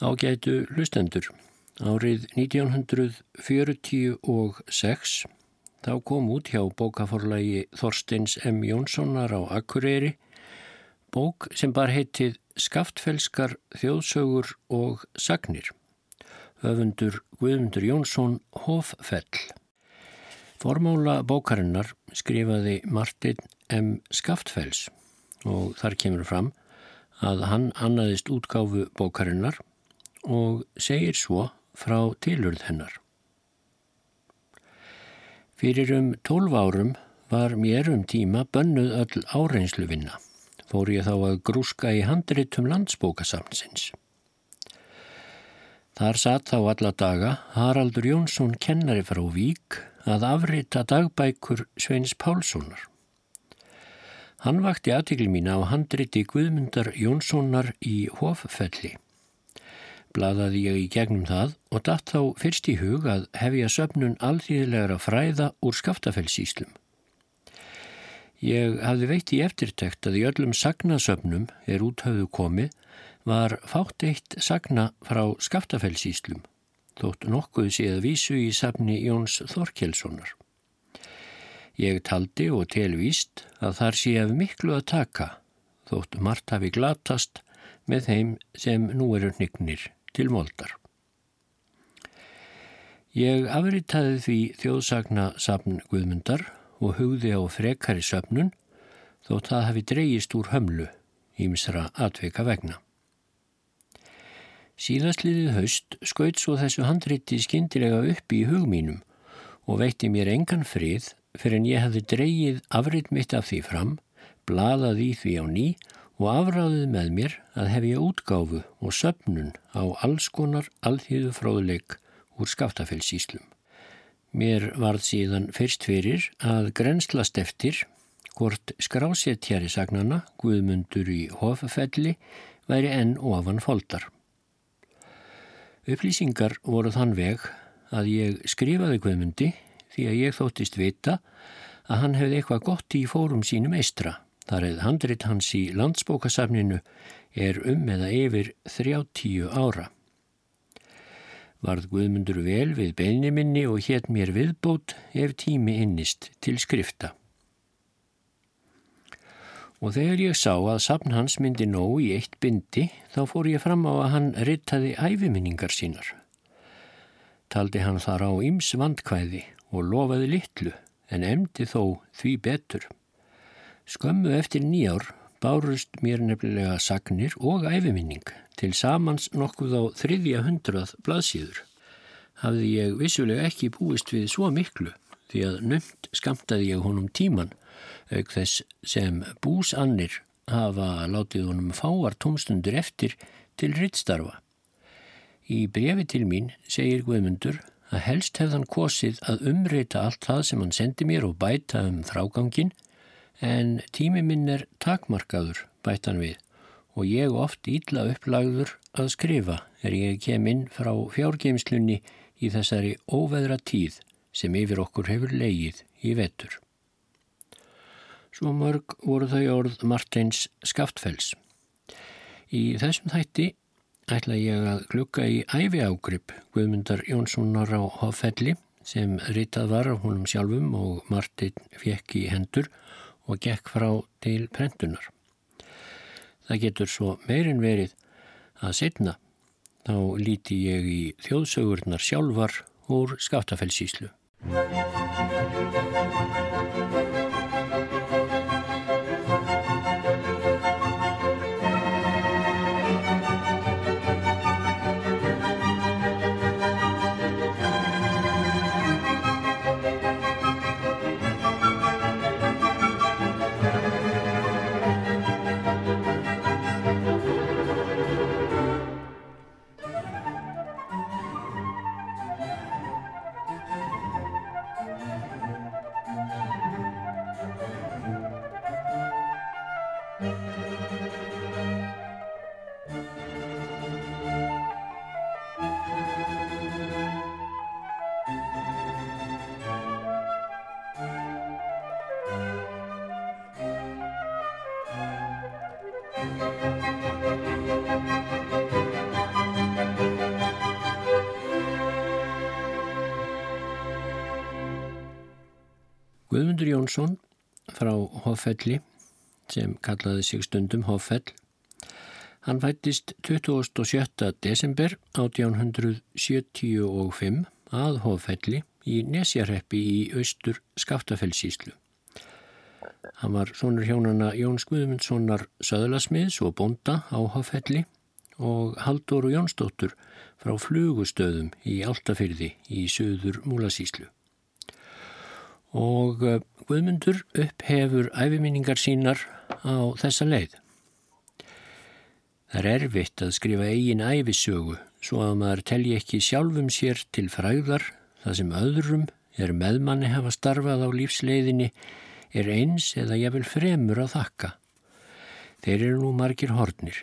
Ágætu lustendur, árið 1946 þá kom út hjá bókaforlægi Þorsteins M. Jónssonar á Akureyri bók sem bar heitið Skaftfelskar þjóðsögur og sagnir. Öfundur Guðmundur Jónsson Hoffell. Formála bókarinnar skrifaði Martin M. Skaftfells og þar kemur fram að hann annaðist útgáfu bókarinnar og segir svo frá tilurð hennar. Fyrir um tólf árum var mér um tíma bönnuð öll áreinslu vinna. Fór ég þá að grúska í handritum landsbókasamnsins. Þar satt þá alla daga Haraldur Jónsson kennari frá Vík að afrita dagbækur Sveins Pálssonar. Hann vakti aðtikli mín á handriti Guðmundar Jónssonar í Hoffelli. Blaðaði ég í gegnum það og datt þá fyrst í hug að hefja söpnun alþýðilegra fræða úr skaftafellsíslum. Ég hafði veitt í eftirtekt að í öllum sagnasöpnum er úthauðu komið var fátt eitt sagna frá skaftafellsíslum, þótt nokkuð séð vísu í safni Jóns Þorkelssonar. Ég taldi og telvíst að þar sé af miklu að taka, þótt margt hafi glatast með þeim sem nú eru hnygnir til moldar. Ég afritaði því þjóðsagna safn Guðmundar og hugði á frekari söfnun þótt það hafi dreyist úr hömlu ímsra atveika vegna. Síðastliðið haust skaut svo þessu handriti skindilega upp í hugmínum og veitti mér engan frið fyrir en ég hafði dreyið afrit mitt af því fram, bladað í því á ný og afráðið með mér að hef ég útgáfu og söpnun á alls konar alþýðu fróðleik úr skaftafellsíslum. Mér varð síðan fyrst fyrir að grenslast eftir hvort skráséttjari sagnana, Guðmundur í Hofafelli, væri enn ofan foldar. Upplýsingar voru þann veg að ég skrifaði Guðmundi því að ég þóttist vita að hann hefði eitthvað gott í fórum sínum eistra Þar eða handrit hans í landsbókasafninu er um eða yfir 30 ára. Varð Guðmundur vel við beilni minni og hétt mér viðbót ef tími innist til skrifta. Og þegar ég sá að safn hans myndi nóg í eitt bindi þá fór ég fram á að hann rittaði æfiminningar sínar. Taldi hann þar á yms vandkvæði og lofaði litlu en emdi þó því betur. Skömmu eftir nýjár bárust mér nefnilega sagnir og æfiminning til samans nokkuð á þriðja hundrað blaðsíður. Hafði ég vissulega ekki búist við svo miklu því að nömt skamtaði ég honum tíman auk þess sem búsannir hafa látið honum fáar tómstundur eftir til ryttstarfa. Í brefi til mín segir Guðmundur að helst hefðan kosið að umreita allt það sem hann sendi mér og bæta um þrágangin en tími minn er takmarkaður, bættan við, og ég oft ítla upplagður að skrifa er ég kem inn frá fjárgeimslunni í þessari óveðra tíð sem yfir okkur hefur leigið í vetur. Svo mörg voru þau orð Martins Skaftfells. Í þessum þætti ætla ég að glukka í æfi ágrip Guðmundar Jónssonar á Hoffelli sem ritað var af honum sjálfum og Martin fekk í hendur og gekk frá til prentunar. Það getur svo meirinn verið að setna þá líti ég í þjóðsögurnar sjálfar úr skaftafellsíslu. Guðmundur Jónsson frá Hoffelli sem kallaði sig stundum Hoffell Hann fættist 27. desember 1875 að Hoffelli í Nesjarreppi í austur Skaftafellsíslu. Hann var sonur hjónana Jóns Guðmundssonar Söðlasmiðs og Bonda á Hoffelli og Haldur Jónsdóttur frá flugustöðum í Altafyrði í söður Múlasíslu og eh, Guðmundur upphefur æfiminningar sínar á þessa leið. Það er erfitt að skrifa eigin æfisögu svo að maður telji ekki sjálfum sér til fræðar það sem öðrum er meðmanni hafa starfað á lífsleiðinni er eins eða ég vil fremur að þakka. Þeir eru nú margir hornir.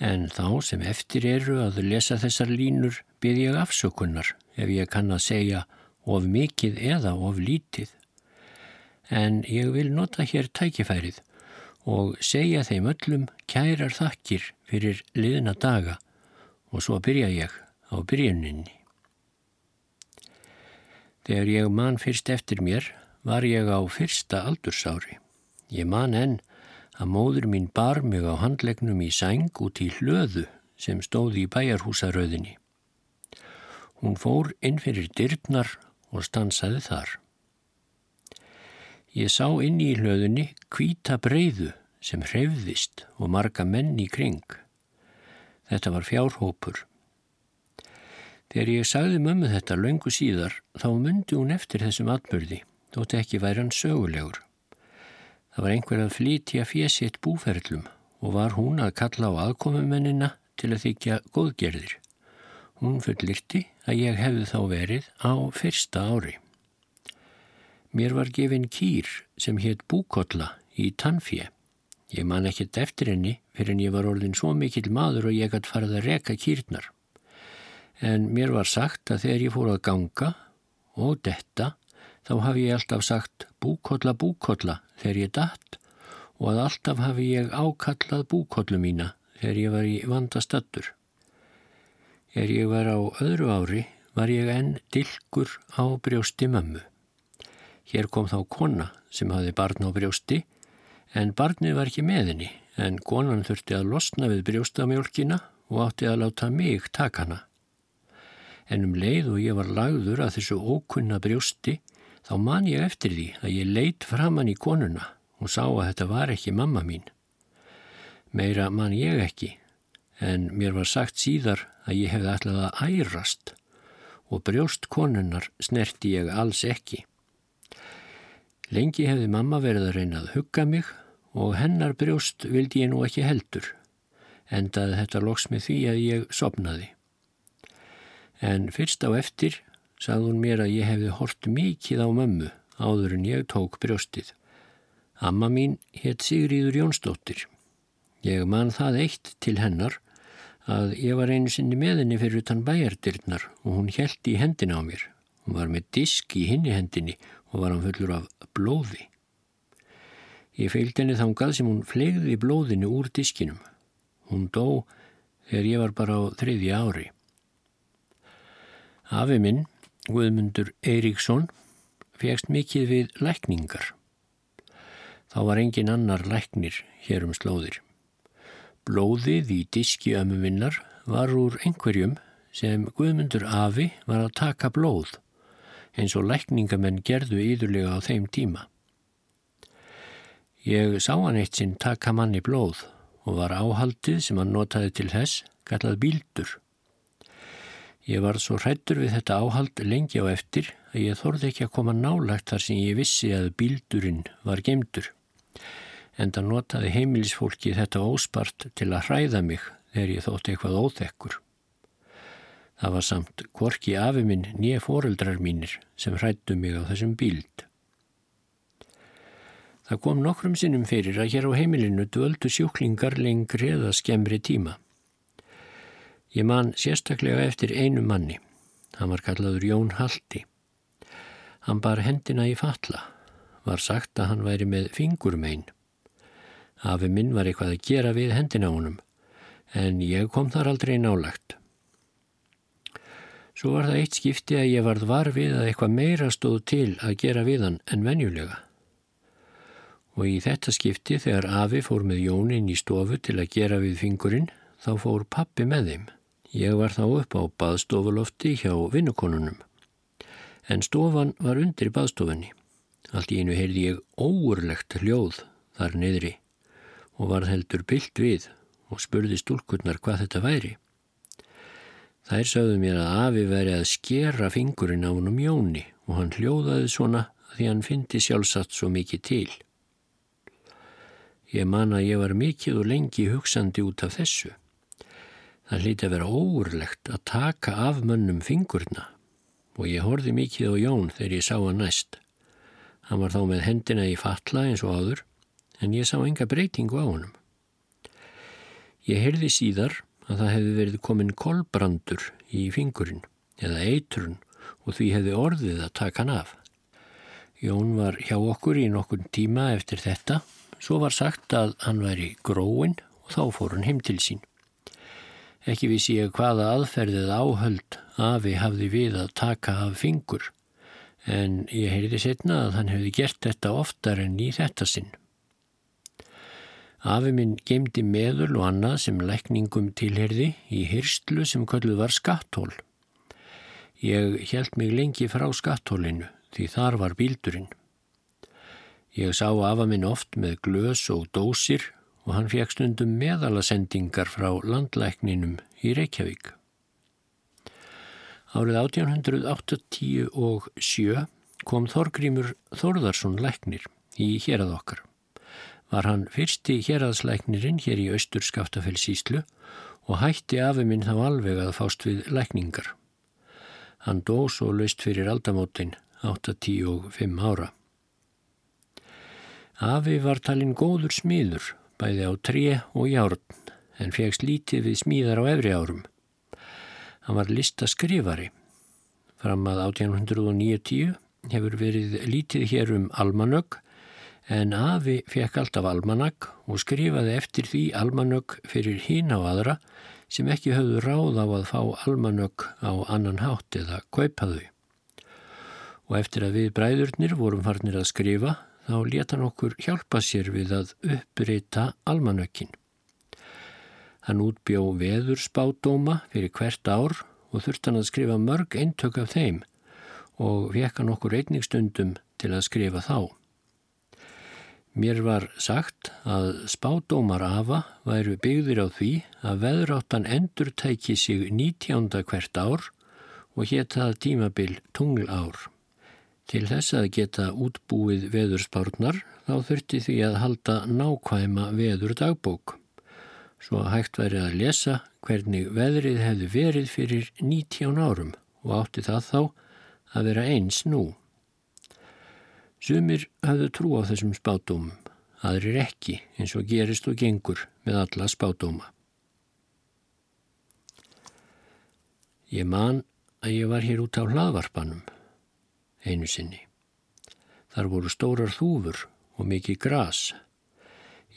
En þá sem eftir eru að lesa þessar línur byrð ég afsökunnar ef ég kann að segja of mikið eða of lítið. En ég vil nota hér tækifærið og segja þeim öllum kærar þakkir fyrir liðna daga og svo byrja ég á byrjuninni. Þegar ég man fyrst eftir mér var ég á fyrsta aldursári. Ég man enn að móður mín bar mig á handlegnum í sæng út í hlöðu sem stóði í bæjarhúsaröðinni. Hún fór inn fyrir dyrpnar og stansaði þar. Ég sá inn í hlöðunni kvíta breyðu sem hreyfðist og marga menn í kring. Þetta var fjárhópur. Þegar ég sagði mömmu þetta löngu síðar þá myndi hún eftir þessum atbyrði, þótt ekki væri hann sögulegur. Það var einhver að flytja fjesitt búferlum og var hún að kalla á aðkomumennina til að þykja góðgerðir. Hún fullirti að ég hefði þá verið á fyrsta ári. Mér var gefin kýr sem hétt búkolla í tannfje. Ég man ekkert eftir henni fyrir en ég var orðin svo mikill maður og ég gætt farið að reka kýrnar. En mér var sagt að þegar ég fór að ganga og detta þá hafi ég alltaf sagt búkolla búkolla þegar ég datt og að alltaf hafi ég ákallað búkollu mína þegar ég var í vandastattur. Er ég var á öðru ári var ég enn dilkur á brjósti mömmu. Hér kom þá kona sem hafi barn á brjósti en barnið var ekki með henni en konan þurfti að losna við brjóstamjólkina og átti að láta mig taka hana. En um leið og ég var lagður að þessu ókunna brjósti þá man ég eftir því að ég leitt framann í konuna og sá að þetta var ekki mamma mín. Meira man ég ekki en mér var sagt síðar að ég hefði ætlað að ærast og brjóst konunnar snerti ég alls ekki. Lengi hefði mamma verið að reyna að hugga mig og hennar brjóst vildi ég nú ekki heldur, endaði þetta loks með því að ég sopnaði. En fyrst á eftir sagði hún mér að ég hefði hort mikið á mömmu áður en ég tók brjóstið. Amma mín hétt Sigriður Jónsdóttir. Ég man það eitt til hennar að ég var einu sinni með henni fyrir utan bæjardirnar og hún held í hendina á mér. Hún var með disk í hinni hendinni og var hann fullur af blóði. Ég fylgd henni þangað sem hún flegði blóðinu úr diskinum. Hún dó þegar ég var bara á þriðja ári. Afi minn, Guðmundur Eiríksson, fegst mikið við lækningar. Þá var engin annar læknir hér um slóðir. Blóðið í diski ömmuminnar var úr einhverjum sem Guðmundur Afi var að taka blóð eins og lækningamenn gerðu íðurlega á þeim tíma. Ég sá hann eitt sinn taka manni blóð og var áhaldið sem hann notaði til þess kallað bíldur. Ég var svo hrættur við þetta áhald lengi á eftir að ég þorði ekki að koma nálagt þar sem ég vissi að bíldurinn var gemdur en það notaði heimilisfólki þetta óspart til að hræða mig þegar ég þótti eitthvað óþekkur. Það var samt korki afi minn nýja foreldrar mínir sem hrættu mig á þessum bíld. Það kom nokkrum sinnum fyrir að hér á heimilinu dvöldu sjúklingar lengri eða skemmri tíma. Ég man sérstaklega eftir einu manni. Hann var kallaður Jón Haldi. Hann bar hendina í fatla. Var sagt að hann væri með fingurmein. Afi minn var eitthvað að gera við hendina honum, en ég kom þar aldrei nálagt. Svo var það eitt skipti að ég varð var við að eitthvað meira stóð til að gera við hann en venjulega. Og í þetta skipti þegar Afi fór með Jónin í stofu til að gera við fingurinn, þá fór pappi með þeim. Ég var þá upp á baðstofulofti hjá vinnukonunum. En stofan var undir baðstofunni. Allt í einu heyrði ég óurlegt hljóð þar niðri og var heldur byllt við og spurði stúlkurnar hvað þetta væri. Þær sagðu mér að Afi veri að skera fingurinn á hann um Jóni og hann hljóðaði svona því hann fyndi sjálfsagt svo mikið til. Ég man að ég var mikið og lengi hugsandi út af þessu. Það hlíti að vera óurlegt að taka af mönnum fingurna og ég horfi mikið á Jón þegar ég sá hann næst. Hann var þá með hendina í fatla eins og áður en ég sá enga breytingu á honum. Ég heyrði síðar að það hefði verið komin kolbrandur í fingurinn eða eitrun og því hefði orðið að taka hann af. Jón var hjá okkur í nokkur tíma eftir þetta, svo var sagt að hann væri gróin og þá fór hann heim til sín. Ekki vissi ég hvaða aðferðið áhöld Afi hafði við að taka af fingur, en ég heyrði setna að hann hefði gert þetta oftar en í þetta sinn. Afi minn gemdi meðul og annað sem lækningum tilherði í hyrstlu sem kölluð var skattól. Ég held mig lengi frá skattólinu því þar var bíldurinn. Ég sá afa minn oft með glös og dósir og hann fekk stundum meðalasendingar frá landlækninum í Reykjavík. Árið 1887 kom Þorgrímur Þorðarsson læknir í hérað okkar var hann fyrsti héraðslæknirinn hér í austur Skaftafellsíslu og hætti afi minn þá alveg að fást við lækningar. Hann dó svo löst fyrir aldamótin 8-10 og 5 ára. Afi var talinn góður smíður, bæði á tré og járn, en fegst lítið við smíðar á efri árum. Hann var listaskrifari. Fram að 1890 hefur verið lítið hér um almanögg en Afi fekk alltaf almanagg og skrifaði eftir því almanögg fyrir hín á aðra sem ekki höfðu ráð á að fá almanögg á annan hátt eða kaupaðu. Og eftir að við bræðurnir vorum farnir að skrifa þá leta hann okkur hjálpa sér við að uppbreyta almanöggin. Hann útbjó veður spátdóma fyrir hvert ár og þurft hann að skrifa mörg eintök af þeim og fekk hann okkur einningstundum til að skrifa þá. Mér var sagt að spádómar afa væru byggðir á því að veðráttan endur tæki sig 19. hvert ár og héttað tímabil tunglár. Til þess að geta útbúið veðurspárnar þá þurfti því að halda nákvæma veður dagbók. Svo hægt væri að lesa hvernig veðrið hefði verið fyrir 19 árum og átti það þá að vera eins nú. Sumir hafðu trú á þessum spátumum, aðrir ekki eins og gerist og gengur með alla spátuma. Ég man að ég var hér út á hlaðvarpanum einu sinni. Þar voru stórar þúfur og mikið gras.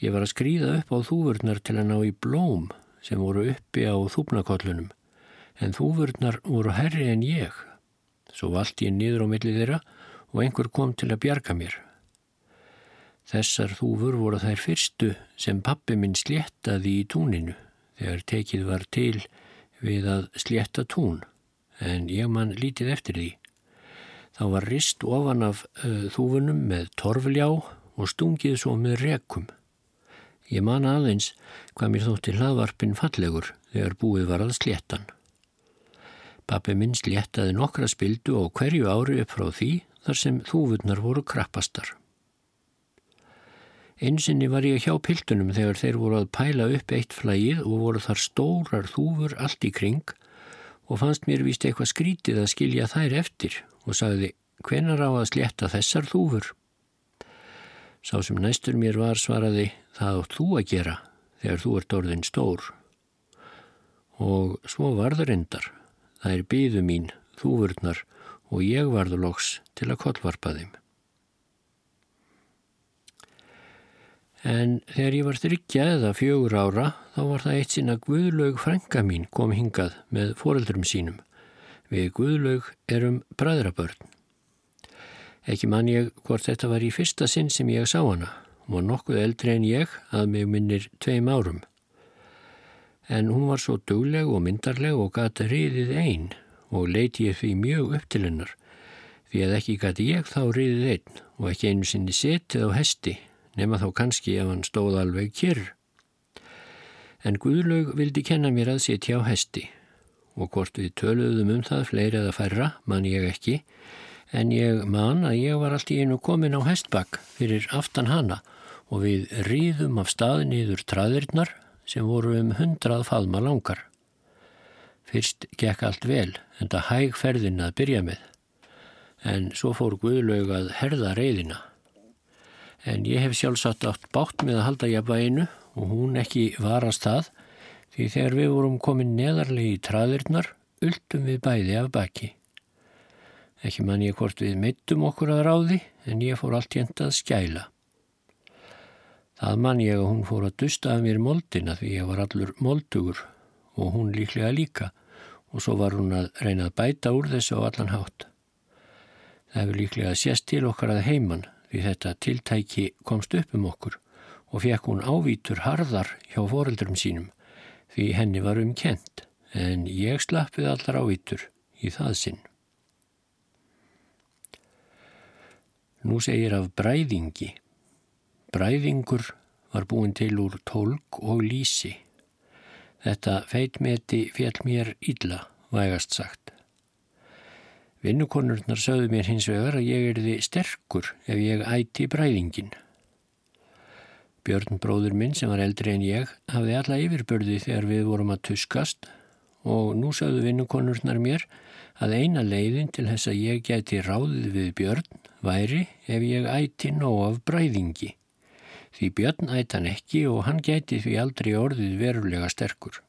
Ég var að skrýða upp á þúfurnar til að ná í blóm sem voru uppi á þúfnakollunum en þúfurnar voru herri en ég. Svo valdi ég niður á millið þeirra og einhver kom til að bjarga mér. Þessar þúfur voru þær fyrstu sem pappi minn sléttaði í túninu þegar tekið var til við að slétta tún en ég mann lítið eftir því. Þá var rist ofan af uh, þúfunum með torfljá og stungið svo með rekum. Ég man aðeins hvað mér þótti hlaðvarpin fallegur þegar búið var að sléttan. Pappi minn sléttaði nokkra spildu og hverju ári upp frá því þar sem þúvurnar voru krappastar. Einsinni var ég hjá piltunum þegar þeir voru að pæla upp eitt flægið og voru þar stórar þúfur allt í kring og fannst mér vist eitthvað skrítið að skilja þær eftir og sagði hvenar á að sletta þessar þúfur. Sá sem næstur mér var svaraði það átt þú að gera þegar þú ert orðin stór. Og svo var það reyndar. Það er byðu mín, þúfurnar og ég varðu loks til að kollvarpa þeim. En þegar ég var þryggja eða fjögur ára þá var það eitt sinna Guðlaug frænga mín kom hingað með foreldrum sínum Við Guðlaug erum bræðrabörn. Ekki man ég hvort þetta var í fyrsta sinn sem ég sá hana. Hún var nokkuð eldri en ég að mig minnir tveim árum. En hún var svo dugleg og myndarleg og gata riðið einn og leiti ég því mjög upp til hennar. Því að ekki gati ég þá riðið einn og ekki einu sinni setið á hesti nema þá kannski ef hann stóð alveg kyrr. En Guðlaug vildi kenna mér að setja á hesti og hvort við töluðum um það fleiri eða færra, man ég ekki, en ég man að ég var allt í einu komin á hestbakk fyrir aftan hana og við ríðum af staði nýður traðirnar sem voru um hundrað faðma langar. Fyrst gekk allt vel, en það hæg ferðin að byrja með, en svo fór Guðlaug að herða reyðina. En ég hef sjálfsagt átt bátt með að halda jafnva einu og hún ekki varast það, því þegar við vorum komin neðarlegi í traðirnar, uldum við bæði af baki. Ekki man ég hvort við meittum okkur að ráði en ég fór allt jænt að skæla. Það man ég að hún fór að dusta af mér moldina því ég var allur moldugur og hún líklega líka og svo var hún að reyna að bæta úr þessu á allan hátt. Það hefur líklega sést til okkar að heiman því þetta tiltæki komst upp um okkur og fekk hún ávítur harðar hjá foreldrum sínum því henni var um kent en ég slappið allar ávítur í það sinn. Nú segir af bræðingi. Bræðingur var búin til úr tólk og lísi. Þetta feitmeti fjall mér illa, vægast sagt. Vinnukonurnar sögðu mér hins vegar að ég erði sterkur ef ég æti bræðingin. Björn bróður minn sem var eldri en ég hafði alla yfirbörði þegar við vorum að tuskast og nú sögðu vinnukonurnar mér að eina leiðin til þess að ég gæti ráðið við Björn væri ef ég ætti nóg af bræðingi. Því Björn ætti hann ekki og hann gæti því aldrei orðið verulega sterkur.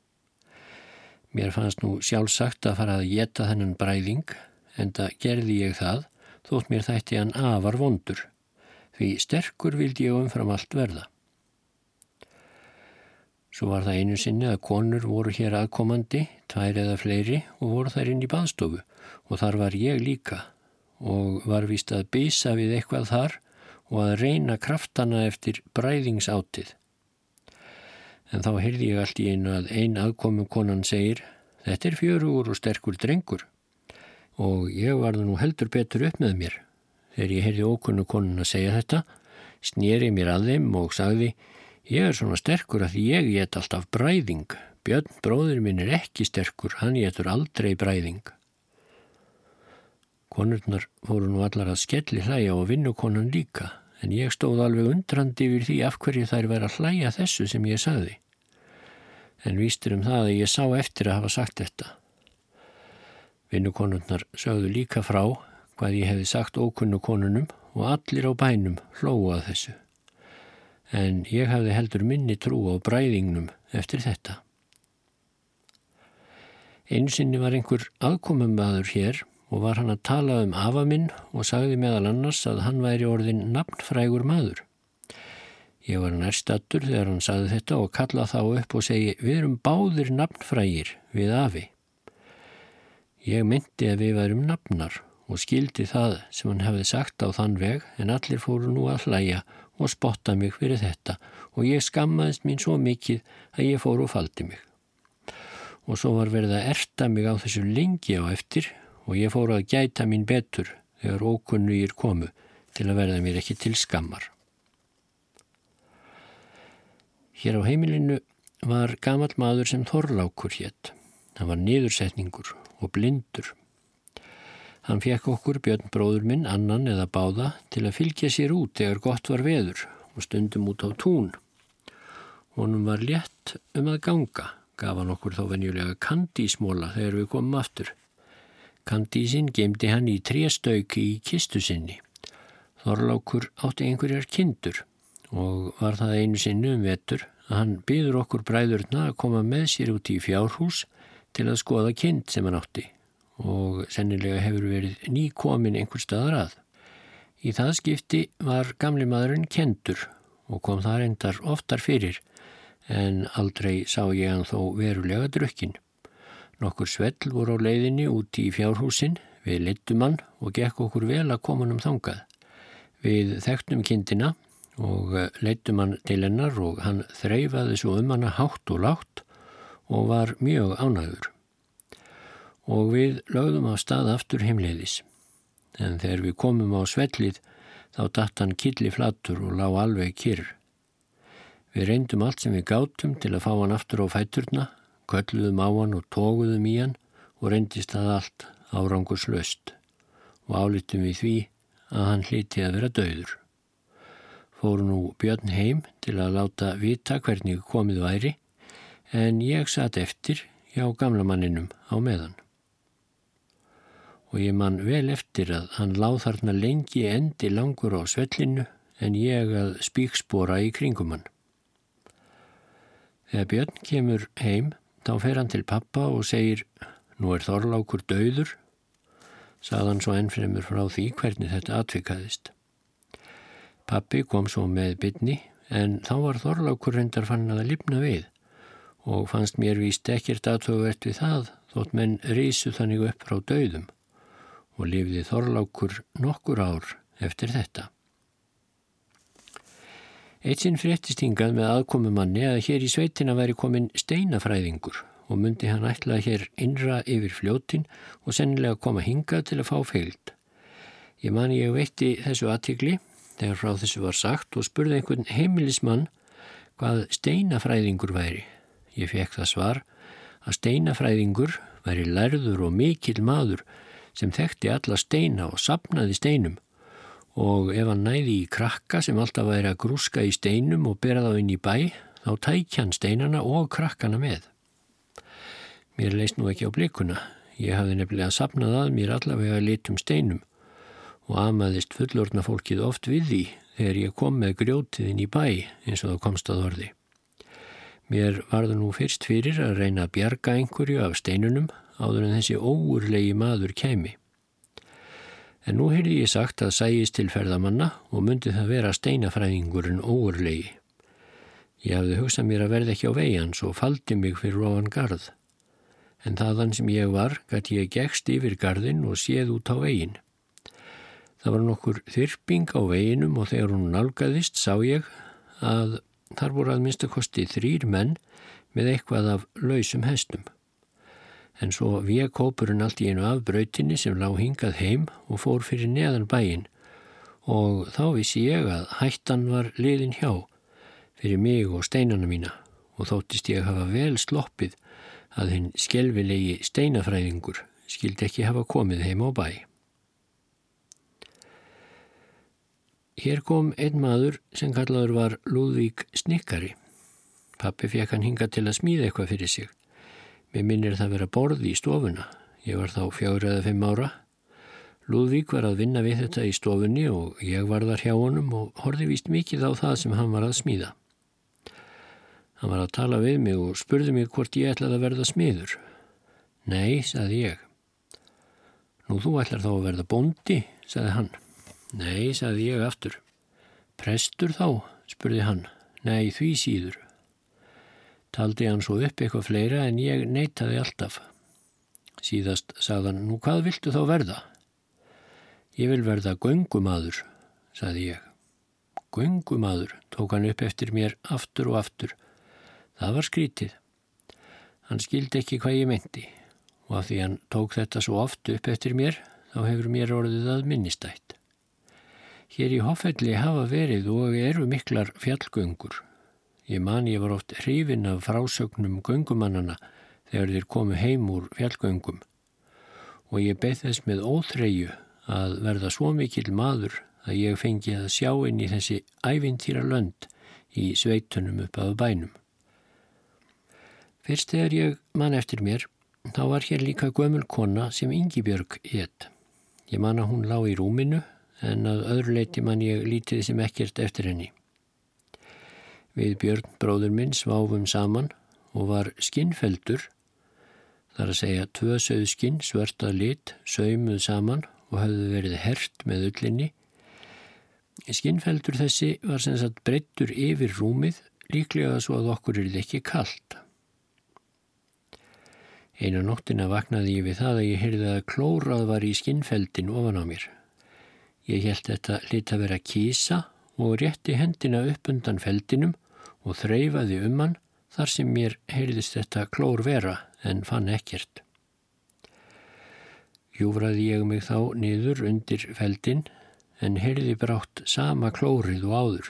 Mér fannst nú sjálfsagt að fara að geta þennan bræðing en það gerði ég það þótt mér þætti hann afar vondur. Því sterkur vildi ég umfram allt verða. Svo var það einu sinni að konur voru hér aðkomandi, tvær eða fleiri og voru þær inn í baðstofu og þar var ég líka og var vist að bisa við eitthvað þar og að reyna kraftana eftir bræðingsátið. En þá heyrði ég allt í einu að ein aðkomum konan segir þetta er fjörugur og sterkur drengur og ég varði nú heldur betur upp með mér. Þegar ég heyrði ókunnu konan að segja þetta snýri mér að þeim og sagði ég er svona sterkur að ég get alltaf bræðing. Björn bróður minn er ekki sterkur, hann getur aldrei bræðing. Konurnar fóru nú allar að skelli hlæja og vinnukonan líka, en ég stóð alveg undrandi yfir því af hverju þær verið að hlæja þessu sem ég saði. En vístur um það að ég sá eftir að hafa sagt þetta. Vinnukonurnar sögðu líka frá hvað ég hefði sagt ókunnu konunum og allir á bænum hlóað þessu. En ég hefði heldur minni trú á bræðingnum eftir þetta. Einsinni var einhver aðkomum aður hér og var hann að tala um afa minn og sagði meðal annars að hann væri orðin nafnfrægur maður. Ég var nærstattur þegar hann sagði þetta og kalla þá upp og segi við erum báðir nafnfrægir við afi. Ég myndi að við værum nafnar og skildi það sem hann hefði sagt á þann veg en allir fóru nú að hlæja og spotta mig fyrir þetta og ég skammaðist mín svo mikið að ég fóru og faldi mig. Og svo var verið að erta mig á þessu lengi á eftir og ég fóru að gæta mín betur þegar ókunnugir komu til að verða mér ekki til skammar. Hér á heimilinu var gamal maður sem Þorlákur hétt. Hann var niðursetningur og blindur. Hann fekk okkur björn bróður minn, annan eða báða, til að fylgja sér út þegar gott var veður og stundum út á tún. Honum var létt um að ganga, gaf hann okkur þá venjulega kandísmóla þegar við komum aftur. Kandísin gemdi hann í tréstauki í kistu sinni. Þorlákur átti einhverjar kindur og var það einu sinnu um vetur að hann byður okkur bræðurna að koma með sér út í fjárhús til að skoða kind sem hann átti og sennilega hefur verið nýkomin einhver staðar að. Í það skipti var gamli maðurinn kendur og kom það reyndar oftar fyrir en aldrei sá ég hann þó verulega drukkin. Nokkur svell voru á leiðinni úti í fjárhúsin, við leittum hann og gekk okkur vel að koma hann um þangað. Við þekktum kindina og eh, leittum hann til hennar og hann þreyfaði svo um hana hátt og látt og var mjög ánægur. Og við lögðum á stað aftur heimleiðis. En þegar við komum á svellið þá datt hann killi flattur og lág alveg kyrr. Við reyndum allt sem við gátum til að fá hann aftur á fæturna kölluðum á hann og tóguðum í hann og reyndist það allt árangurslaust og álitum við því að hann hliti að vera döður. Fóru nú Björn heim til að láta vita hvernig komið væri en ég satt eftir hjá gamla manninum á meðan. Og ég man vel eftir að hann láð þarna lengi endi langur á svellinu en ég að spíkspora í kringum hann. Þegar Björn kemur heim Þá fer hann til pappa og segir, nú er Þorlákur döður, sagðan svo ennfremur frá því hvernig þetta atvikaðist. Pappi kom svo með bytni en þá var Þorlákur reyndar fann að lifna við og fannst mér víst ekkert aðtöfuvert við það þótt menn rísu þannig upp frá döðum og lifði Þorlákur nokkur ár eftir þetta. Eitt sinn fréttist hingað með aðkomumanni að hér í sveitina væri komin steinafræðingur og myndi hann ætla hér innra yfir fljótin og sennilega koma hingað til að fá feild. Ég mani ég veitti þessu aðtikli þegar frá þessu var sagt og spurði einhvern heimilismann hvað steinafræðingur væri. Ég fekk það svar að steinafræðingur væri lærður og mikil maður sem þekkti alla steina og sapnaði steinum og ef hann næði í krakka sem alltaf væri að grúska í steinum og bera þá inn í bæ, þá tækja hann steinana og krakkana með. Mér leist nú ekki á blikuna. Ég hafði nefnilega sapnað að mér allavega litum steinum og amaðist fullorna fólkið oft við því þegar ég kom með grjótiðin í bæ eins og það komst að orði. Mér varðu nú fyrst fyrir að reyna að bjarga einhverju af steinunum áður en þessi óurlegi maður kemi. En nú heyrði ég sagt að sæjist til ferðamanna og myndi það vera steinafræðingurinn óurlegi. Ég hafði hugsað mér að verða ekki á vegans og faldi mig fyrir ofan garð. En þaðan sem ég var gæti ég gegst yfir garðin og séð út á vegin. Það var nokkur þyrping á veginum og þegar hún nálgæðist sá ég að þar voru að minnstakosti þrýr menn með eitthvað af lausum hestum en svo við kópurinn allt í einu af brautinni sem lág hingað heim og fór fyrir neðan bæin og þá vissi ég að hættan var liðin hjá fyrir mig og steinana mína og þóttist ég hafa vel sloppið að hinn skjelvilegi steinafræðingur skildi ekki hafa komið heim á bæ. Hér kom einn maður sem kallaður var Lúðvík Snikkari. Pappi fekk hann hinga til að smíða eitthvað fyrir sig. Mér minnir það vera borði í stofuna. Ég var þá fjári eða fimm ára. Lúðvík var að vinna við þetta í stofunni og ég var þar hjá honum og horfi víst mikið á það sem hann var að smíða. Hann var að tala við mig og spurði mig hvort ég ætlaði að verða smiður. Nei, saði ég. Nú þú ætlar þá að verða bondi, saði hann. Nei, saði ég aftur. Prestur þá, spurði hann. Nei, því síður. Taldi hann svo upp eitthvað fleira en ég neytaði alltaf. Síðast sagðan, nú hvað viltu þá verða? Ég vil verða göngumadur, sagði ég. Göngumadur, tók hann upp eftir mér aftur og aftur. Það var skrítið. Hann skildi ekki hvað ég meinti og af því hann tók þetta svo oft upp eftir mér, þá hefur mér orðið að minnistætt. Hér í Hoffelli hafa verið og eru miklar fjallgöngur Ég man ég var oft hrifin af frásögnum göngumannana þegar þeir komu heim úr fjallgöngum og ég beð þess með óþreyju að verða svo mikil maður að ég fengi að sjá inn í þessi ævintýra lönd í sveitunum upp að bænum. Fyrst þegar ég man eftir mér, þá var hér líka gömul kona sem Yngibjörg hétt. Ég man að hún lág í rúminu en að öðru leiti man ég lítið sem ekkert eftir henni. Við Björn bróður minn sváfum saman og var skinnfeldur, þar að segja tvö söðskinn svörta lit, saumuð saman og hafðu verið hert með öllinni. Skinnfeldur þessi var sem sagt breyttur yfir rúmið, líklega svo að okkur er þetta ekki kallt. Einu nóttina vaknaði ég við það að ég heyrði að klórað var í skinnfeldin ofan á mér. Ég held þetta lit að vera kísa og rétti hendina upp undan feldinum og þreyfaði um hann þar sem mér heyrðist þetta klór vera en fann ekkert. Júfraði ég mig þá niður undir feldin en heyrði brátt sama klórið og áður.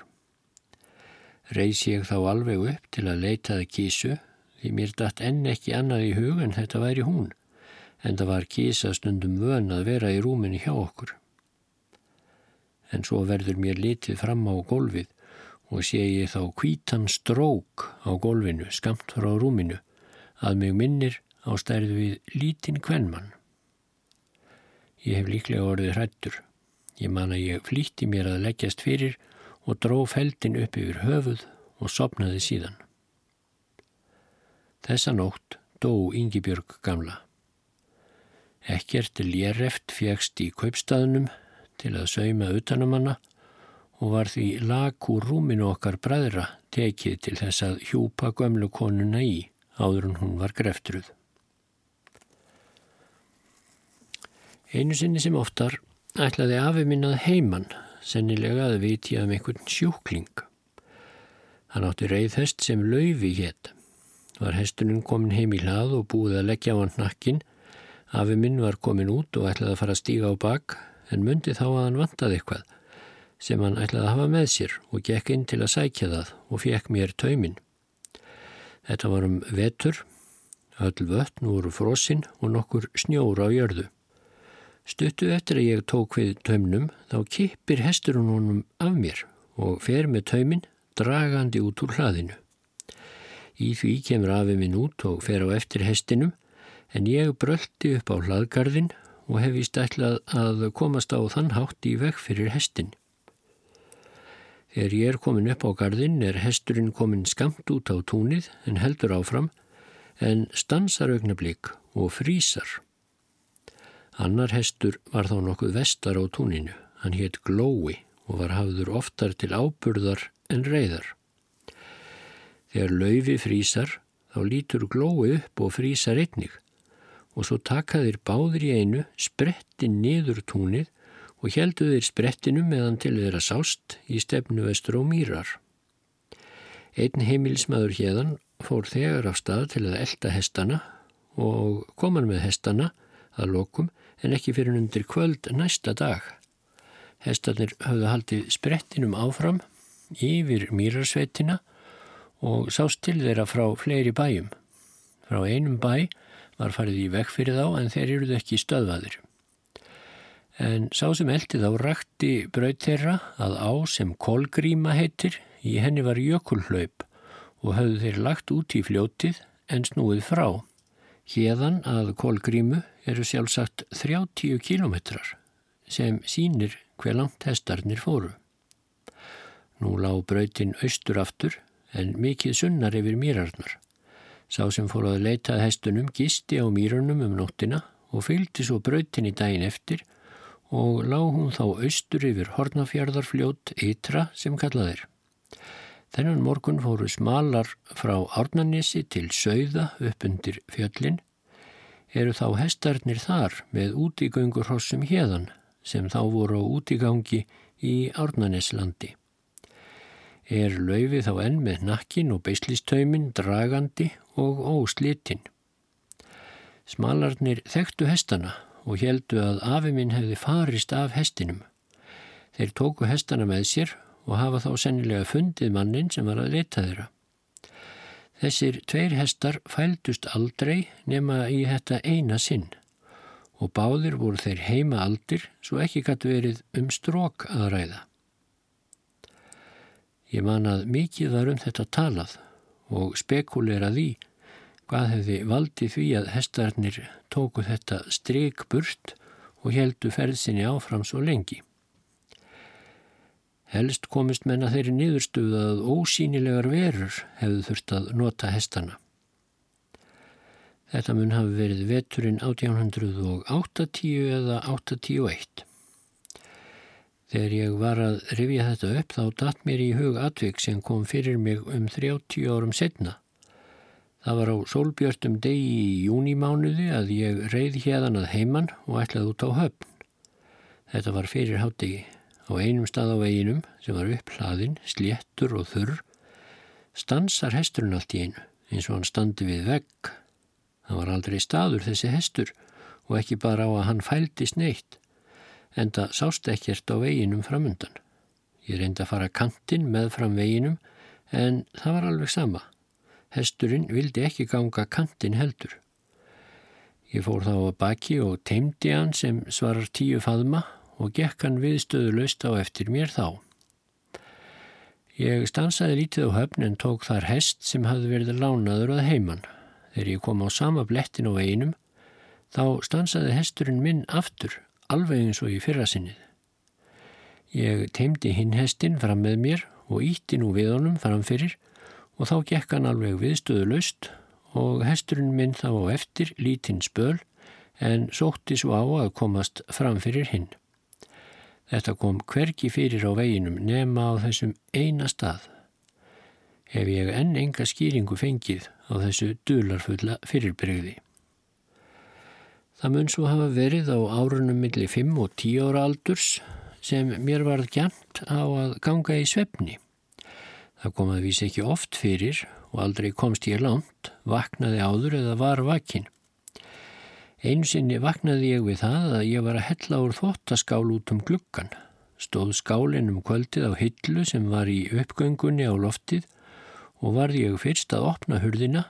Reys ég þá alveg upp til að leitaði kísu því mér datt enn ekki annað í hug en þetta væri hún en það var kísa stundum vön að vera í rúminni hjá okkur. En svo verður mér litið fram á gólfið og sé ég þá kvítan strók á gólfinu skamt frá rúminu að mig minnir á stærðu við lítinn kvennmann. Ég hef líklega orðið hrættur. Ég man að ég flýtti mér að leggjast fyrir og dró feldin upp yfir höfuð og sopnaði síðan. Þessa nótt dó Yngibjörg gamla. Ekkert lérreft fjækst í kaupstaðunum til að sauma utanum hana og var því lag úr rúminu okkar bræðra tekið til þess að hjúpa gömlu konuna í áður en hún var greftruð. Einu sinni sem oftar ætlaði afi minnað heimann, sennilega að viti af einhvern sjúkling. Hann átti reyðhest sem laufi hétt. Var hestunum komin heim í hlað og búið að leggja á hann nakkin. Afi minn var komin út og ætlaði að fara að stíga á bak en myndi þá að hann vantaði eitthvað sem hann ætlaði að hafa með sér og gekk inn til að sækja það og fekk mér tauminn. Þetta var um vetur, öll vötn voru frosinn og nokkur snjóra á jörðu. Stuttu eftir að ég tók við taumnum þá kippir hesturinn honum af mér og fer með tauminn dragandi út úr hlaðinu. Í því kemur afið minn út og fer á eftir hestinum en ég bröldi upp á hlaðgarðin og hef í stætlað að komast á þann hátt í veg fyrir hestin. Þegar ég er komin upp á gardinn er hesturinn komin skamt út á túnið en heldur áfram en stansar augnablík og frýsar. Annar hestur var þá nokkuð vestar á túninu. Hann hétt Glói og var hafður oftar til áburðar en reyðar. Þegar laufi frýsar þá lítur Glói upp og frýsar einnig og svo takaðir báður í einu, spretti niður túnið og heldu þeir sprettinum meðan til þeirra sást í stefnu vestur og mýrar. Einn heimilsmaður hérðan fór þegar af stað til að elda hestana og koman með hestana að lokum en ekki fyrir undir kvöld næsta dag. Hestarnir hafðu haldið sprettinum áfram yfir mýrarsveitina og sást til þeirra frá fleiri bæjum. Frá einum bæ var farið í vekk fyrir þá en þeir eruðu ekki stöðvaðir en sá sem eldi þá rakti braut þeirra að á sem kolgríma heitir í henni var jökulhlaup og höfðu þeir lagt út í fljótið en snúið frá. Hérðan að kolgrímu eru sjálfsagt 30 kilometrar sem sínir hver langt hestarnir fóru. Nú lág brautin austur aftur en mikið sunnar yfir mýrarnar. Sá sem fór að leita hestunum gisti á mýrunum um nóttina og fylgdi svo brautin í daginn eftir og lág hún þá austur yfir Hortnafjörðarfljót ytra sem kallaðir. Þennan morgun fóru smalar frá Árnanissi til Sauða upp undir fjöllin. Eru þá hestarnir þar með útigöngur hossum hérðan sem þá voru á útigangi í Árnanisslandi. Er laufi þá enn með nakkin og beislistaumin dragandi og óslitinn. Smalarnir þekktu hestana og heldu að afi minn hefði farist af hestinum. Þeir tóku hestana með sér og hafa þá sennilega fundið mannin sem var að leta þeirra. Þessir tveir hestar fældust aldrei nema í þetta eina sinn og báðir voru þeir heima aldir svo ekki gætu verið um strók að ræða. Ég man að mikið var um þetta talað og spekulera því hvað hefði valdið því að hestarnir tóku þetta stryk burt og heldu ferðsinni áfram svo lengi. Helst komist menna þeirri niðurstuð að ósýnilegar verur hefðu þurft að nota hestana. Þetta mun hafi verið veturinn 1880 eða 881. Þegar ég var að rifja þetta upp þá datt mér í hug atvik sem kom fyrir mig um 30 árum setna Það var á sólbjörtum degi í júnimánuði að ég reyði hérðan að heiman og ætlaði út á höfn. Þetta var fyrir hátegi. Á einum stað á veginum sem var upphlaðin, sléttur og þurr, stansar hesturinn allt í einu eins og hann standi við vegg. Það var aldrei staður þessi hestur og ekki bara á að hann fæltist neitt, en það sást ekkert á veginum framundan. Ég reyndi að fara kantinn með fram veginum en það var alveg sama. Hesturinn vildi ekki ganga kantinn heldur. Ég fór þá að baki og teimdi hann sem svarar tíu faðma og gekk hann viðstöðu löst á eftir mér þá. Ég stansaði lítið á höfn en tók þar hest sem hafði verið lánaður að heiman. Þegar ég kom á sama blettin á veginum þá stansaði hesturinn minn aftur, alveg eins og í fyrra sinnið. Ég teimdi hinn hestin fram með mér og ítti nú við honum framfyrir og þá gekk hann alveg viðstöðu laust og hesturinn minn þá á eftir lítinn spöl en sótti svo á að komast fram fyrir hinn. Þetta kom hverki fyrir á veginum nema á þessum eina stað. Hef ég enn enga skýringu fengið á þessu dularfulla fyrirbreyði. Það mun svo hafa verið á árunum millir 5 og 10 ára aldurs sem mér varð gæmt á að ganga í svefni. Það kom að vísi ekki oft fyrir og aldrei komst ég langt, vaknaði áður eða var vakinn. Einu sinni vaknaði ég við það að ég var að hella úr þottaskál út um gluggan. Stóð skálinn um kvöldið á hillu sem var í uppgöngunni á loftið og varði ég fyrst að opna hurðina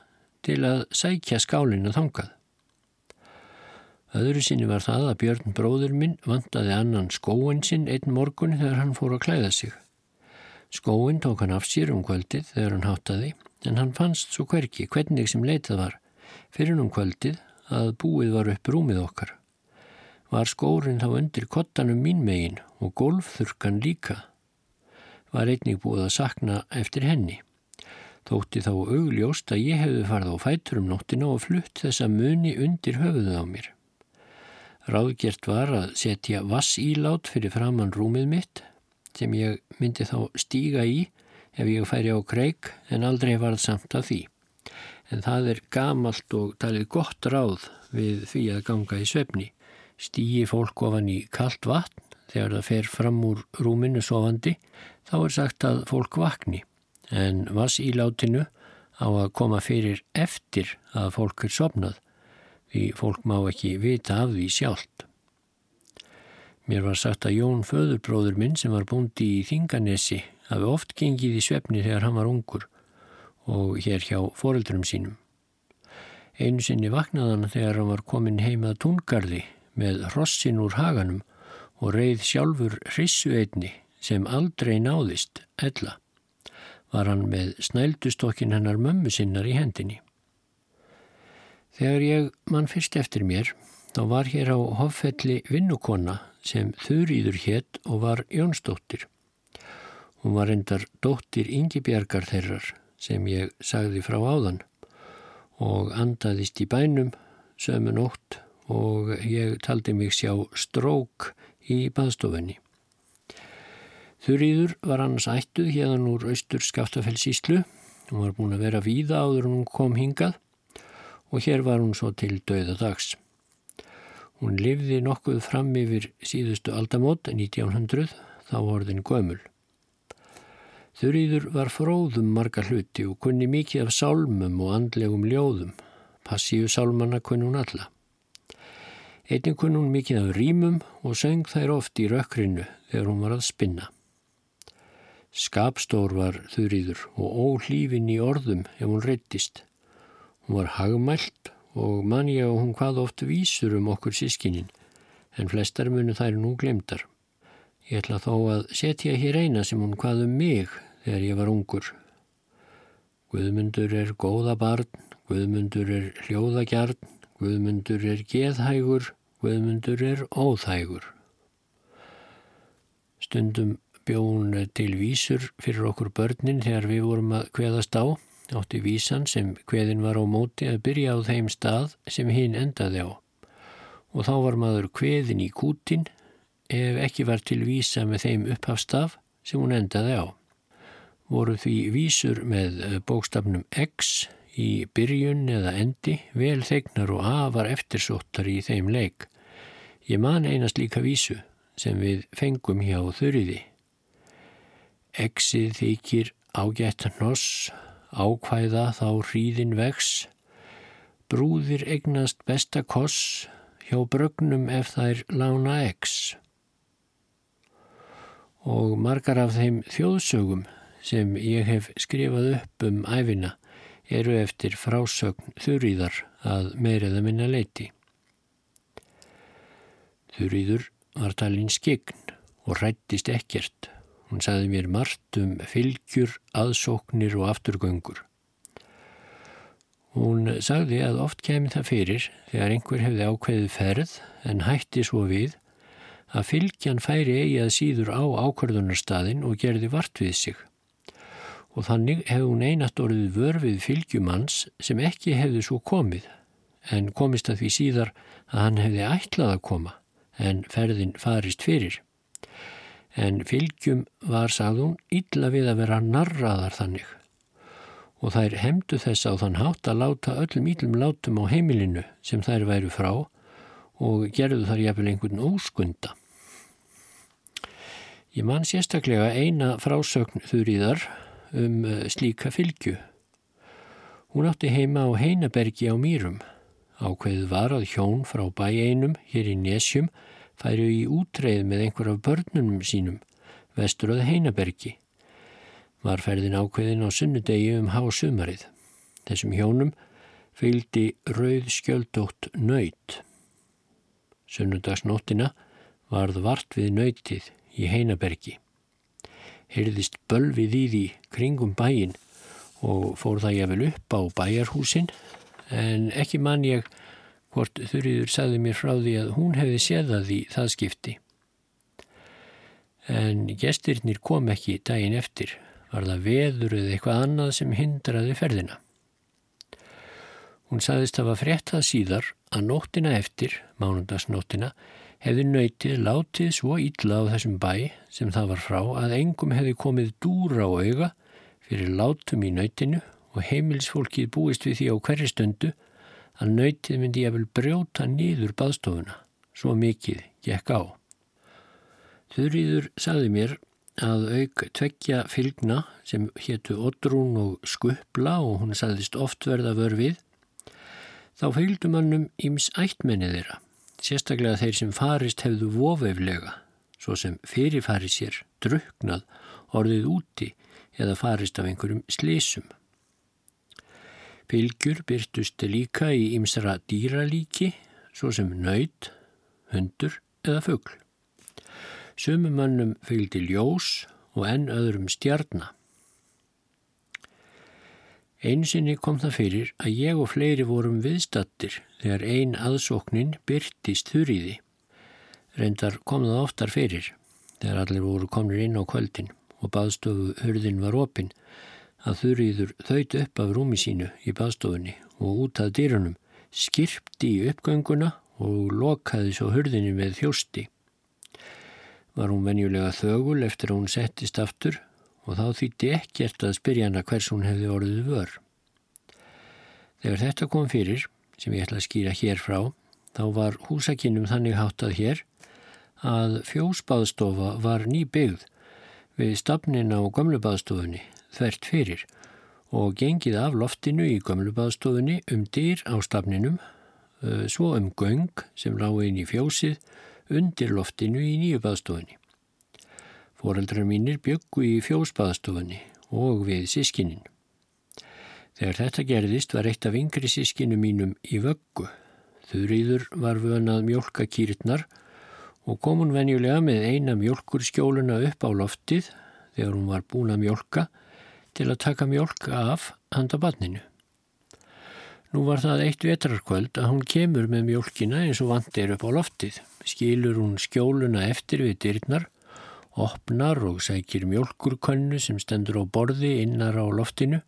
til að sækja skálinn að þangað. Öðru sinni var það að Björn bróður minn vandaði annan skóin sinn einn morgun þegar hann fór að klæða sig. Skóin tók hann af sér um kvöldið þegar hann háttaði en hann fannst svo hverki hvernig sem leitað var fyrir um kvöldið að búið var upp rúmið okkar. Var skórin þá undir kottanum mín megin og golfþurkan líka. Var einnig búið að sakna eftir henni. Þótti þá augljóst að ég hefði farið á fætur um nóttina og flutt þessa muni undir höfuðu á mér. Ráðgjert var að setja vass ílát fyrir framann rúmið mitt sem ég myndi þá stíga í ef ég færi á kreik en aldrei varð samt af því. En það er gamalt og talið gott ráð við því að ganga í svefni. Stýgi fólk ofan í kallt vatn þegar það fer fram úr rúminu sofandi þá er sagt að fólk vakni en vass í látinu á að koma fyrir eftir að fólk er sopnað því fólk má ekki vita af því sjálft. Mér var sagt að Jón föðurbróður minn sem var búndi í Þinganesi hafi oft gengið í svefni þegar hann var ungur og hér hjá foreldrum sínum. Einu sinni vaknaði hann þegar hann var komin heimað túngarði með hrossin úr haganum og reið sjálfur hrissu einni sem aldrei náðist, ella. Var hann með snældustokkin hennar mömmu sinnar í hendinni. Þegar ég mann fyrst eftir mér, þá var hér á hoffelli vinnukonna sem Þurýður hétt og var Jónsdóttir. Hún var endar dóttir Yngibjargar þeirrar sem ég sagði frá áðan og andaðist í bænum sömu nótt og ég taldi mig sjá strók í baðstofunni. Þurýður var annars ættuð hérðan úr austur Skaftafellsíslu. Hún var búin að vera víða áður en hún kom hingað og hér var hún svo til döða dags. Hún lifði nokkuð fram yfir síðustu aldamót 1900 þá orðin gömul. Þurriður var fróðum marga hluti og kunni mikið af sálmum og andlegum ljóðum. Passíu sálmanna kunni hún alla. Einnig kunni hún mikið af rýmum og söng þær oft í rökkrinu þegar hún var að spinna. Skapstór var þurriður og óhlífin í orðum ef hún reyttist. Hún var hagmælt og man ég og hún hvað oft vísur um okkur sískinin, en flestar munu þær nú glemdar. Ég ætla þó að setja hér eina sem hún hvað um mig þegar ég var ungur. Guðmundur er góða barn, Guðmundur er hljóðagjarn, Guðmundur er geðhægur, Guðmundur er óþægur. Stundum bjón til vísur fyrir okkur börnin þegar við vorum að kveðast á átti vísan sem hveðin var á móti að byrja á þeim stað sem hinn endaði á og þá var maður hveðin í kútin ef ekki var til vísa með þeim upphafstaf sem hún endaði á. Voru því vísur með bókstafnum X í byrjun eða endi, vel þegnar og afar eftirsóttar í þeim leik. Ég man einast líka vísu sem við fengum hjá þurriði. Exið þykir ágætt hnoss, ákvæða þá hríðin vex, brúðir egnast besta koss hjá brögnum ef þær lána ex. Og margar af þeim þjóðsögum sem ég hef skrifað upp um æfina eru eftir frásögn þurriðar að meiriða minna leiti. Þurriður var talinn skegn og rættist ekkert. Hún saði mér margt um fylgjur, aðsóknir og afturgöngur. Hún sagði að oft kemi það fyrir þegar einhver hefði ákveðið ferð en hætti svo við að fylgjan færi eigi að síður á ákvörðunarstaðin og gerði vart við sig og þannig hefði hún einat orðið vörfið fylgjumanns sem ekki hefði svo komið en komist að því síðar að hann hefði ætlað að koma en ferðin farist fyrir. En fylgjum var, sagðun, illa við að vera narraðar þannig og þær hemdu þess á þann hátt að láta öllum íllum látum á heimilinu sem þær væru frá og gerðu þar jafnvel einhvern óskunda. Ég man sérstaklega eina frásögn þurriðar um eh, slíka fylgju. Hún átti heima á Heinabergi á Mýrum. Ákveð var að hjón frá bæ einum hér í Nesjum færu í útreið með einhver af börnunum sínum, vestur að Heinabergi. Var ferðin ákveðin á sunnudegi um hásumarið. Þessum hjónum fylgdi rauð skjöldótt nöyt. Sunnudagsnóttina varð vart við nöytið í Heinabergi heyrðist bölvið í því kringum bæin og fór það ég vel upp á bæjarhúsin en ekki man ég hvort þurriður sagði mér frá því að hún hefði séðað í það skipti. En gestirnir kom ekki daginn eftir, var það veður eða eitthvað annað sem hindraði ferðina. Hún sagðist að var fréttað síðar að nóttina eftir, mánundagsnóttina, hefði nöytið látið svo ítla á þessum bæ sem það var frá að engum hefði komið dúra á auga fyrir látum í nöytinu og heimilsfólkið búist við því á hverju stundu að nöytið myndi ég vel brjóta nýður baðstofuna, svo mikið gekk á. Þurriður saði mér að auk tveggja fylgna sem héttu Otrún og Skupla og hún saðist oft verða vörfið, þá fylgdu mannum íms ættmennið þeirra sérstaklega þeir sem farist hefðu vofeiflega, svo sem fyrirfari sér, druknað, orðið úti eða farist af einhverjum slísum. Fylgjur byrtusti líka í ymsara dýralíki, svo sem nöyt, hundur eða fuggl. Sumumannum fylgdi ljós og enn öðrum stjarnar. Einsinni kom það fyrir að ég og fleiri vorum viðstattir þegar ein aðsóknin byrtist þurriði. Reyndar kom það oftar fyrir þegar allir voru komnir inn á kvöldin og baðstofu hurðin var opinn að þurriður þaut upp af rúmi sínu í baðstofunni og út að dýrunum, skirpti í uppgönguna og lokaði svo hurðinni með þjósti. Var hún venjulega þögul eftir að hún settist aftur og þá þýtti ekkert að spyrja hana hvers hún hefði orðið vör. Þegar þetta kom fyrir, sem ég ætla að skýra hér frá, þá var húsakinnum þannig háttað hér að fjósbaðstofa var ný byggð við stafnin á gömlubaðstofunni þvert fyrir og gengið af loftinu í gömlubaðstofunni um dyr á stafninum, svo um göng sem lág inn í fjósið undir loftinu í nýju baðstofunni. Fóreldrar mínir byggu í fjósbaðstofunni og við sískinin. Þegar þetta gerðist var eitt af yngri sískinu mínum í vöggu. Þurriður var vönað mjölka kýrtnar og kom hún venjulega með eina mjölkurskjóluna upp á loftið þegar hún var búin að mjölka til að taka mjölka af handa badninu. Nú var það eitt vetrarkvöld að hún kemur með mjölkina eins og vandir upp á loftið. Skilur hún skjóluna eftir við dyrnar opnar og sækir mjölkurkönnu sem stendur á borði innar á loftinu,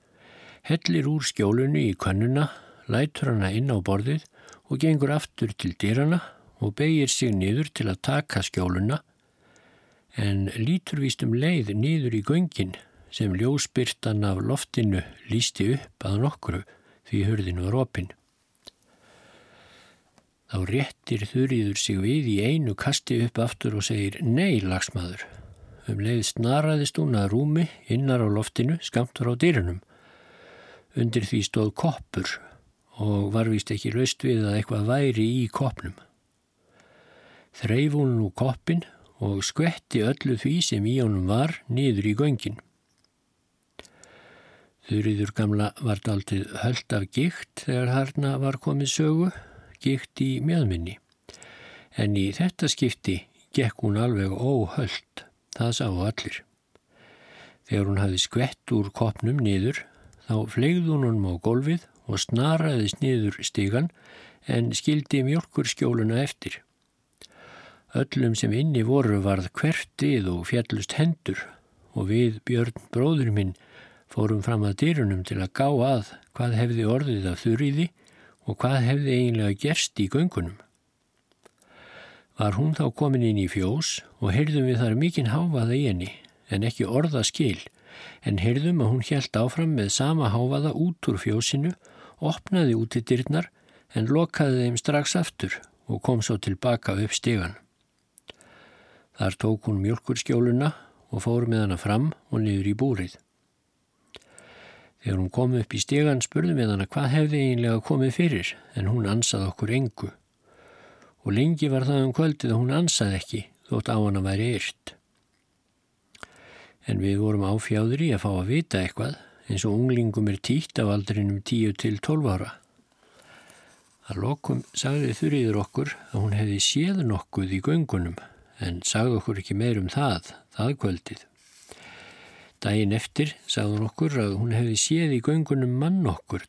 hellir úr skjólunu í könnuna, lætur hana inn á borðið og gengur aftur til dýrana og beigir sig niður til að taka skjóluna, en lítur víst um leið niður í göngin sem ljósbyrtan af loftinu lísti upp að nokkru því hurðin var opinn. Þá réttir þurriður sig við í einu kasti upp aftur og segir Nei, lagsmaður. Um leið snaraðist hún að rúmi innar á loftinu skamt frá dýrunum. Undir því stóð koppur og var vist ekki laust við að eitthvað væri í koppnum. Þreif hún nú koppin og skvetti öllu því sem í honum var niður í göngin. Þurriður gamla var daldið höllt af gikt þegar harna var komið sögu, gikt í mjöðminni. En í þetta skipti gekk hún alveg óhöllt, það sá allir. Þegar hún hafi skvett úr kopnum niður, þá flegði hún honum á golfið og snaraðist niður stígan en skildi mjölkurskjóluna eftir. Öllum sem inni voru varð hvertið og fjallust hendur og við Björn bróður minn fórum fram að dyrunum til að gá að hvað hefði orðið af þurriði og hvað hefði eiginlega gerst í göngunum. Var hún þá komin inn í fjós og heyrðum við þar mikinn háfaða í henni en ekki orða skil en heyrðum að hún helt áfram með sama háfaða út úr fjósinu, opnaði út í dyrnar en lokaði þeim strax aftur og kom svo tilbaka upp stegan. Þar tók hún mjölkurskjóluna og fór með hana fram og niður í búrið. Þegar hún kom upp í stegan spurðum við hana hvað hefði eiginlega komið fyrir en hún ansað okkur engu. Og lengi var það um kvöldið að hún ansað ekki þótt á hana væri yrt. En við vorum áfjáður í að fá að vita eitthvað eins og unglingum er títt af aldrinum 10 til 12 ára. Að lokum sagði þurriður okkur að hún hefði séð nokkuð í göngunum en sagði okkur ekki meir um það, það kvöldið. Dægin eftir sagði hún okkur að hún hefði séð í göngunum mann okkur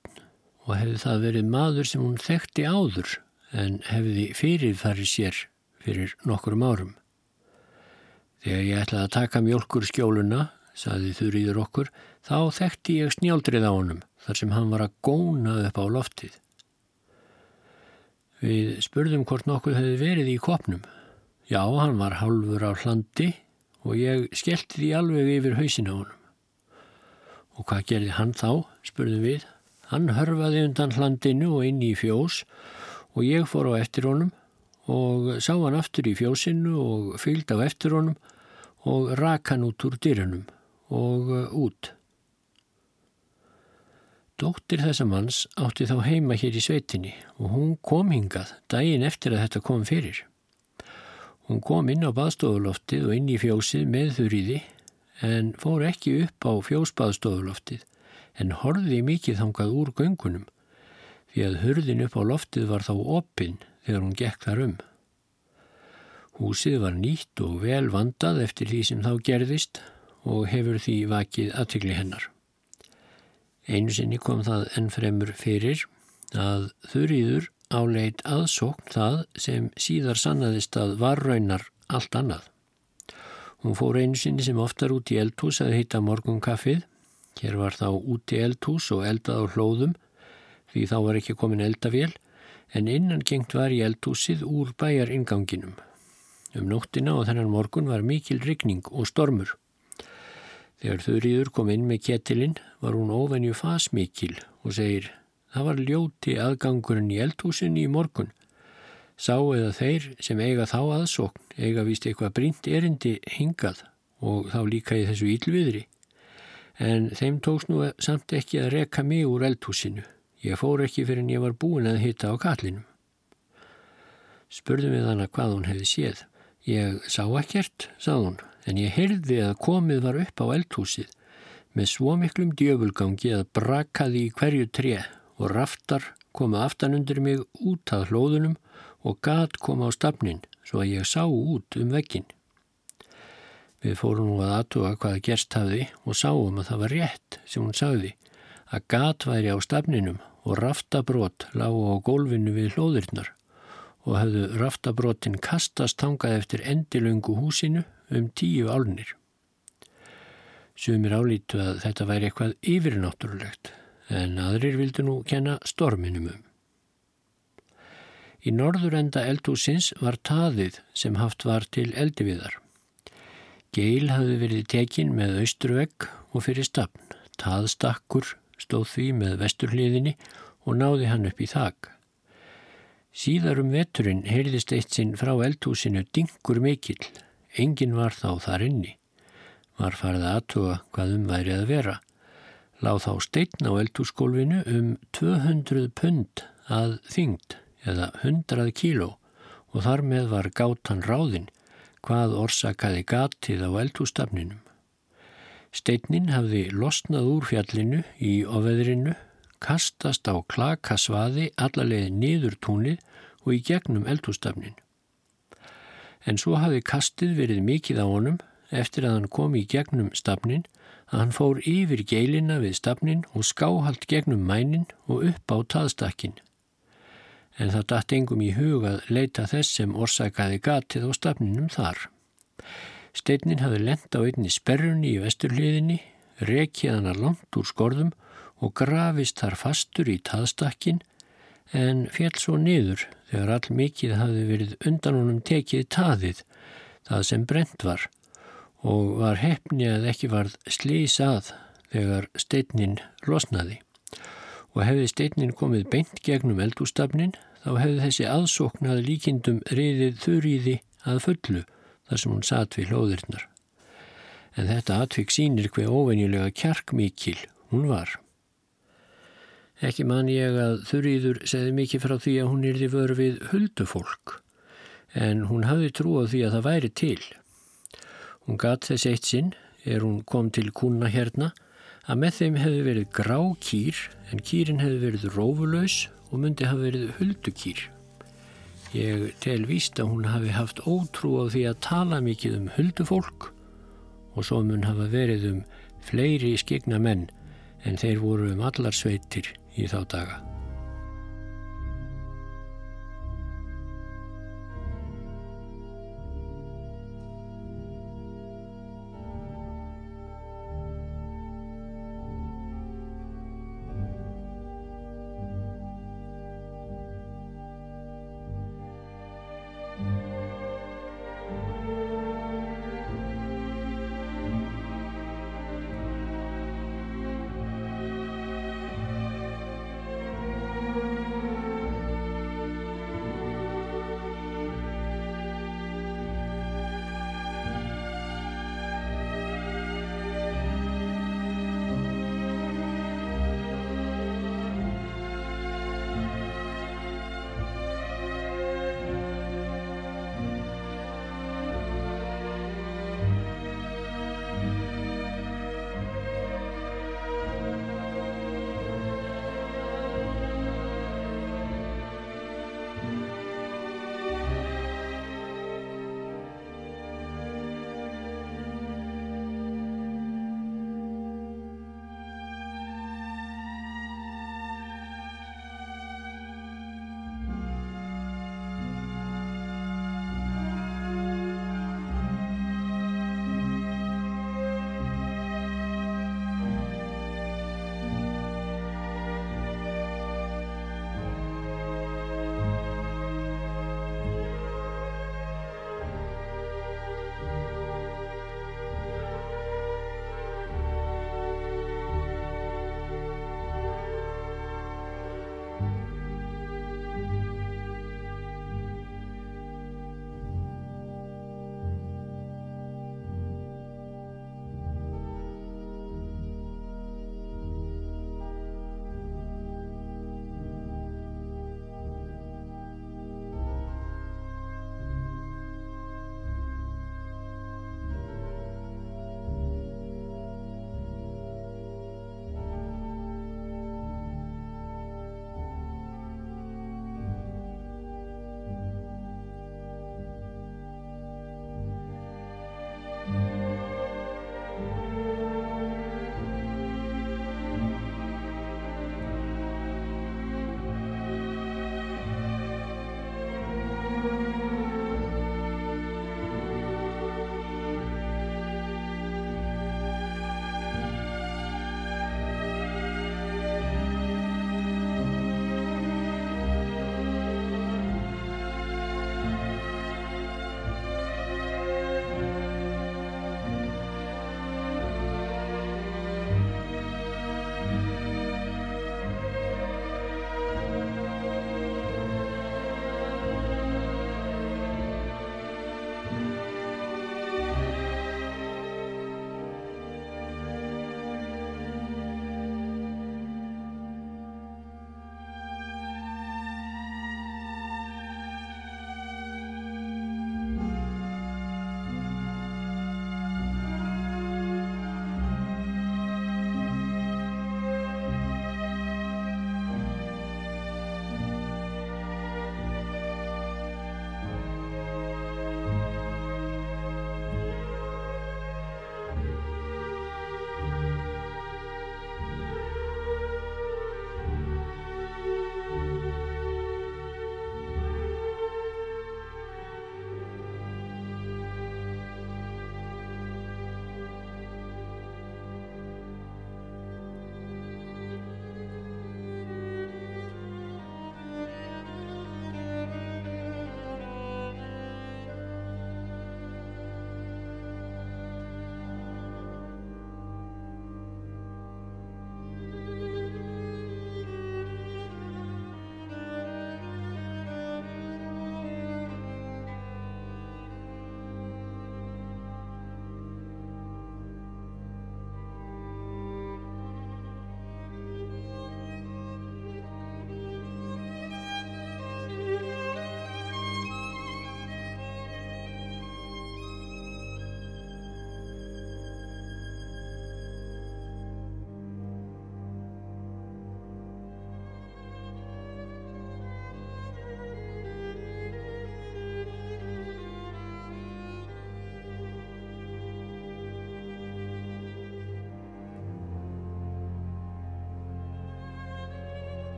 og hefði það verið maður sem hún þekkti áður en hefði fyrirfarið sér fyrir nokkurum árum. Þegar ég ætlaði að taka mjölkur skjóluna, sagði þurriður okkur, þá þekkti ég snjáldrið á honum þar sem hann var að góna upp á loftið. Við spurðum hvort nokkuð hefði verið í kopnum Já, hann var halvur á hlandi og ég skellti því alveg yfir hausin á honum. Og hvað gerði hann þá, spurðum við. Hann hörfaði undan hlandinu og inn í fjós og ég fór á eftir honum og sá hann aftur í fjósinu og fylgd á eftir honum og rak hann út úr dyrunum og uh, út. Dóttir þessa manns átti þá heima hér í sveitinni og hún kom hingað daginn eftir að þetta kom fyrir. Hún kom inn á baðstofuloftið og inn í fjósið með þurriði en fór ekki upp á fjósbaðstofuloftið en horfiði mikið þangað úr göngunum því að hurðin upp á loftið var þá opinn þegar hún gekk þar um. Húsið var nýtt og vel vandað eftir því sem þá gerðist og hefur því vakið aðtökli hennar. Einu sinni kom það ennfremur fyrir að þurriður áleit aðsókn það sem síðar sannaðist að var raunar allt annað. Hún fór einu sinni sem oftar út í eldhús að heita morgunkaffið. Hér var þá út í eldhús og eldað á hlóðum því þá var ekki komin eldavél en innan gengt var í eldhúsið úr bæjar inganginum. Um nóttina og þennan morgun var mikil rigning og stormur. Þegar þurriður kom inn með ketilinn var hún ofennju fasmikil og segir Það var ljóti aðgangurinn í eldhúsinni í morgun. Sá eða þeir sem eiga þá aðsókn eiga vist eitthvað brínt erindi hingað og þá líka í þessu ílviðri. En þeim tóks nú samt ekki að reka mig úr eldhúsinu. Ég fór ekki fyrir en ég var búin að hitta á kallinum. Spurðum við hana hvað hún hefði séð. Ég sá ekkert, sað hún, en ég heyrði að komið var upp á eldhúsið með svo miklum djöfulgangi að brakaði í hverju treð og raftar koma aftan undir mig út að hlóðunum og gat koma á stafnin svo að ég sá út um vekkin. Við fórum nú að aðtuga hvaða gerst hafði og sáum að það var rétt sem hún sagði að gat væri á stafninum og raftabrót lágu á gólfinu við hlóðurnar og hafðu raftabrótin kastast tangað eftir endilöngu húsinu um tíu álnir. Sumir álítu að þetta væri eitthvað yfirnáttúrulegt en aðrir vildu nú kenna storminum um. Í norður enda eldhúsins var taðið sem haft var til eldiviðar. Geil hafði verið tekin með austruvegg og fyrir stafn. Taðstakkur stóð því með vesturliðinni og náði hann upp í þak. Síðar um veturinn heyrðist eitt sinn frá eldhúsinu dingur mikill, engin var þá þar inni. Var farið aðtuga hvað um væri að vera. Láð þá steitn á eldhúsgólfinu um 200 pund að þyngd eða 100 kíló og þar með var gátan ráðinn hvað orsakaði gatið á eldhústafninum. Steitnin hafði losnað úr fjallinu í oveðrinu, kastast á klakasvaði allarleið niður túnið og í gegnum eldhústafnin. En svo hafði kastið verið mikið á honum eftir að hann kom í gegnum stafnin að hann fór yfir geilina við stafnin og skáhalt gegnum mænin og upp á taðstakkin. En það dætt engum í hugað leita þess sem orsakaði gatið á stafninum þar. Steinin hafði lent á einni sperrunni í vesturliðinni, rekið hann að langt úr skorðum og grafist þar fastur í taðstakkin en fjall svo niður þegar all mikið hafði verið undan honum tekið taðið, það sem brent var og var hefni að ekki varð slís að þegar steinin losnaði. Og hefði steinin komið beint gegnum eldústafnin þá hefði þessi aðsóknað líkindum reyðið þurriði að fullu þar sem hún satt við hlóðirnar. En þetta atvik sínir hver óvenjulega kjarkmikil hún var. Ekki man ég að Þurriður segði mikið frá því að hún yrði vörfið huldufólk, en hún hafði trú á því að það væri til. Hún gatt þess eitt sinn, er hún kom til kuna hérna, að með þeim hefði verið grá kýr, en kýrin hefði verið rófulös og myndi hafa verið huldukýr. Ég tel víst að hún hafi haft ótrú á því að tala mikið um huldufólk og svo mun hafa verið um fleiri skegna menn en þeir voru um allar sveitir í þá daga.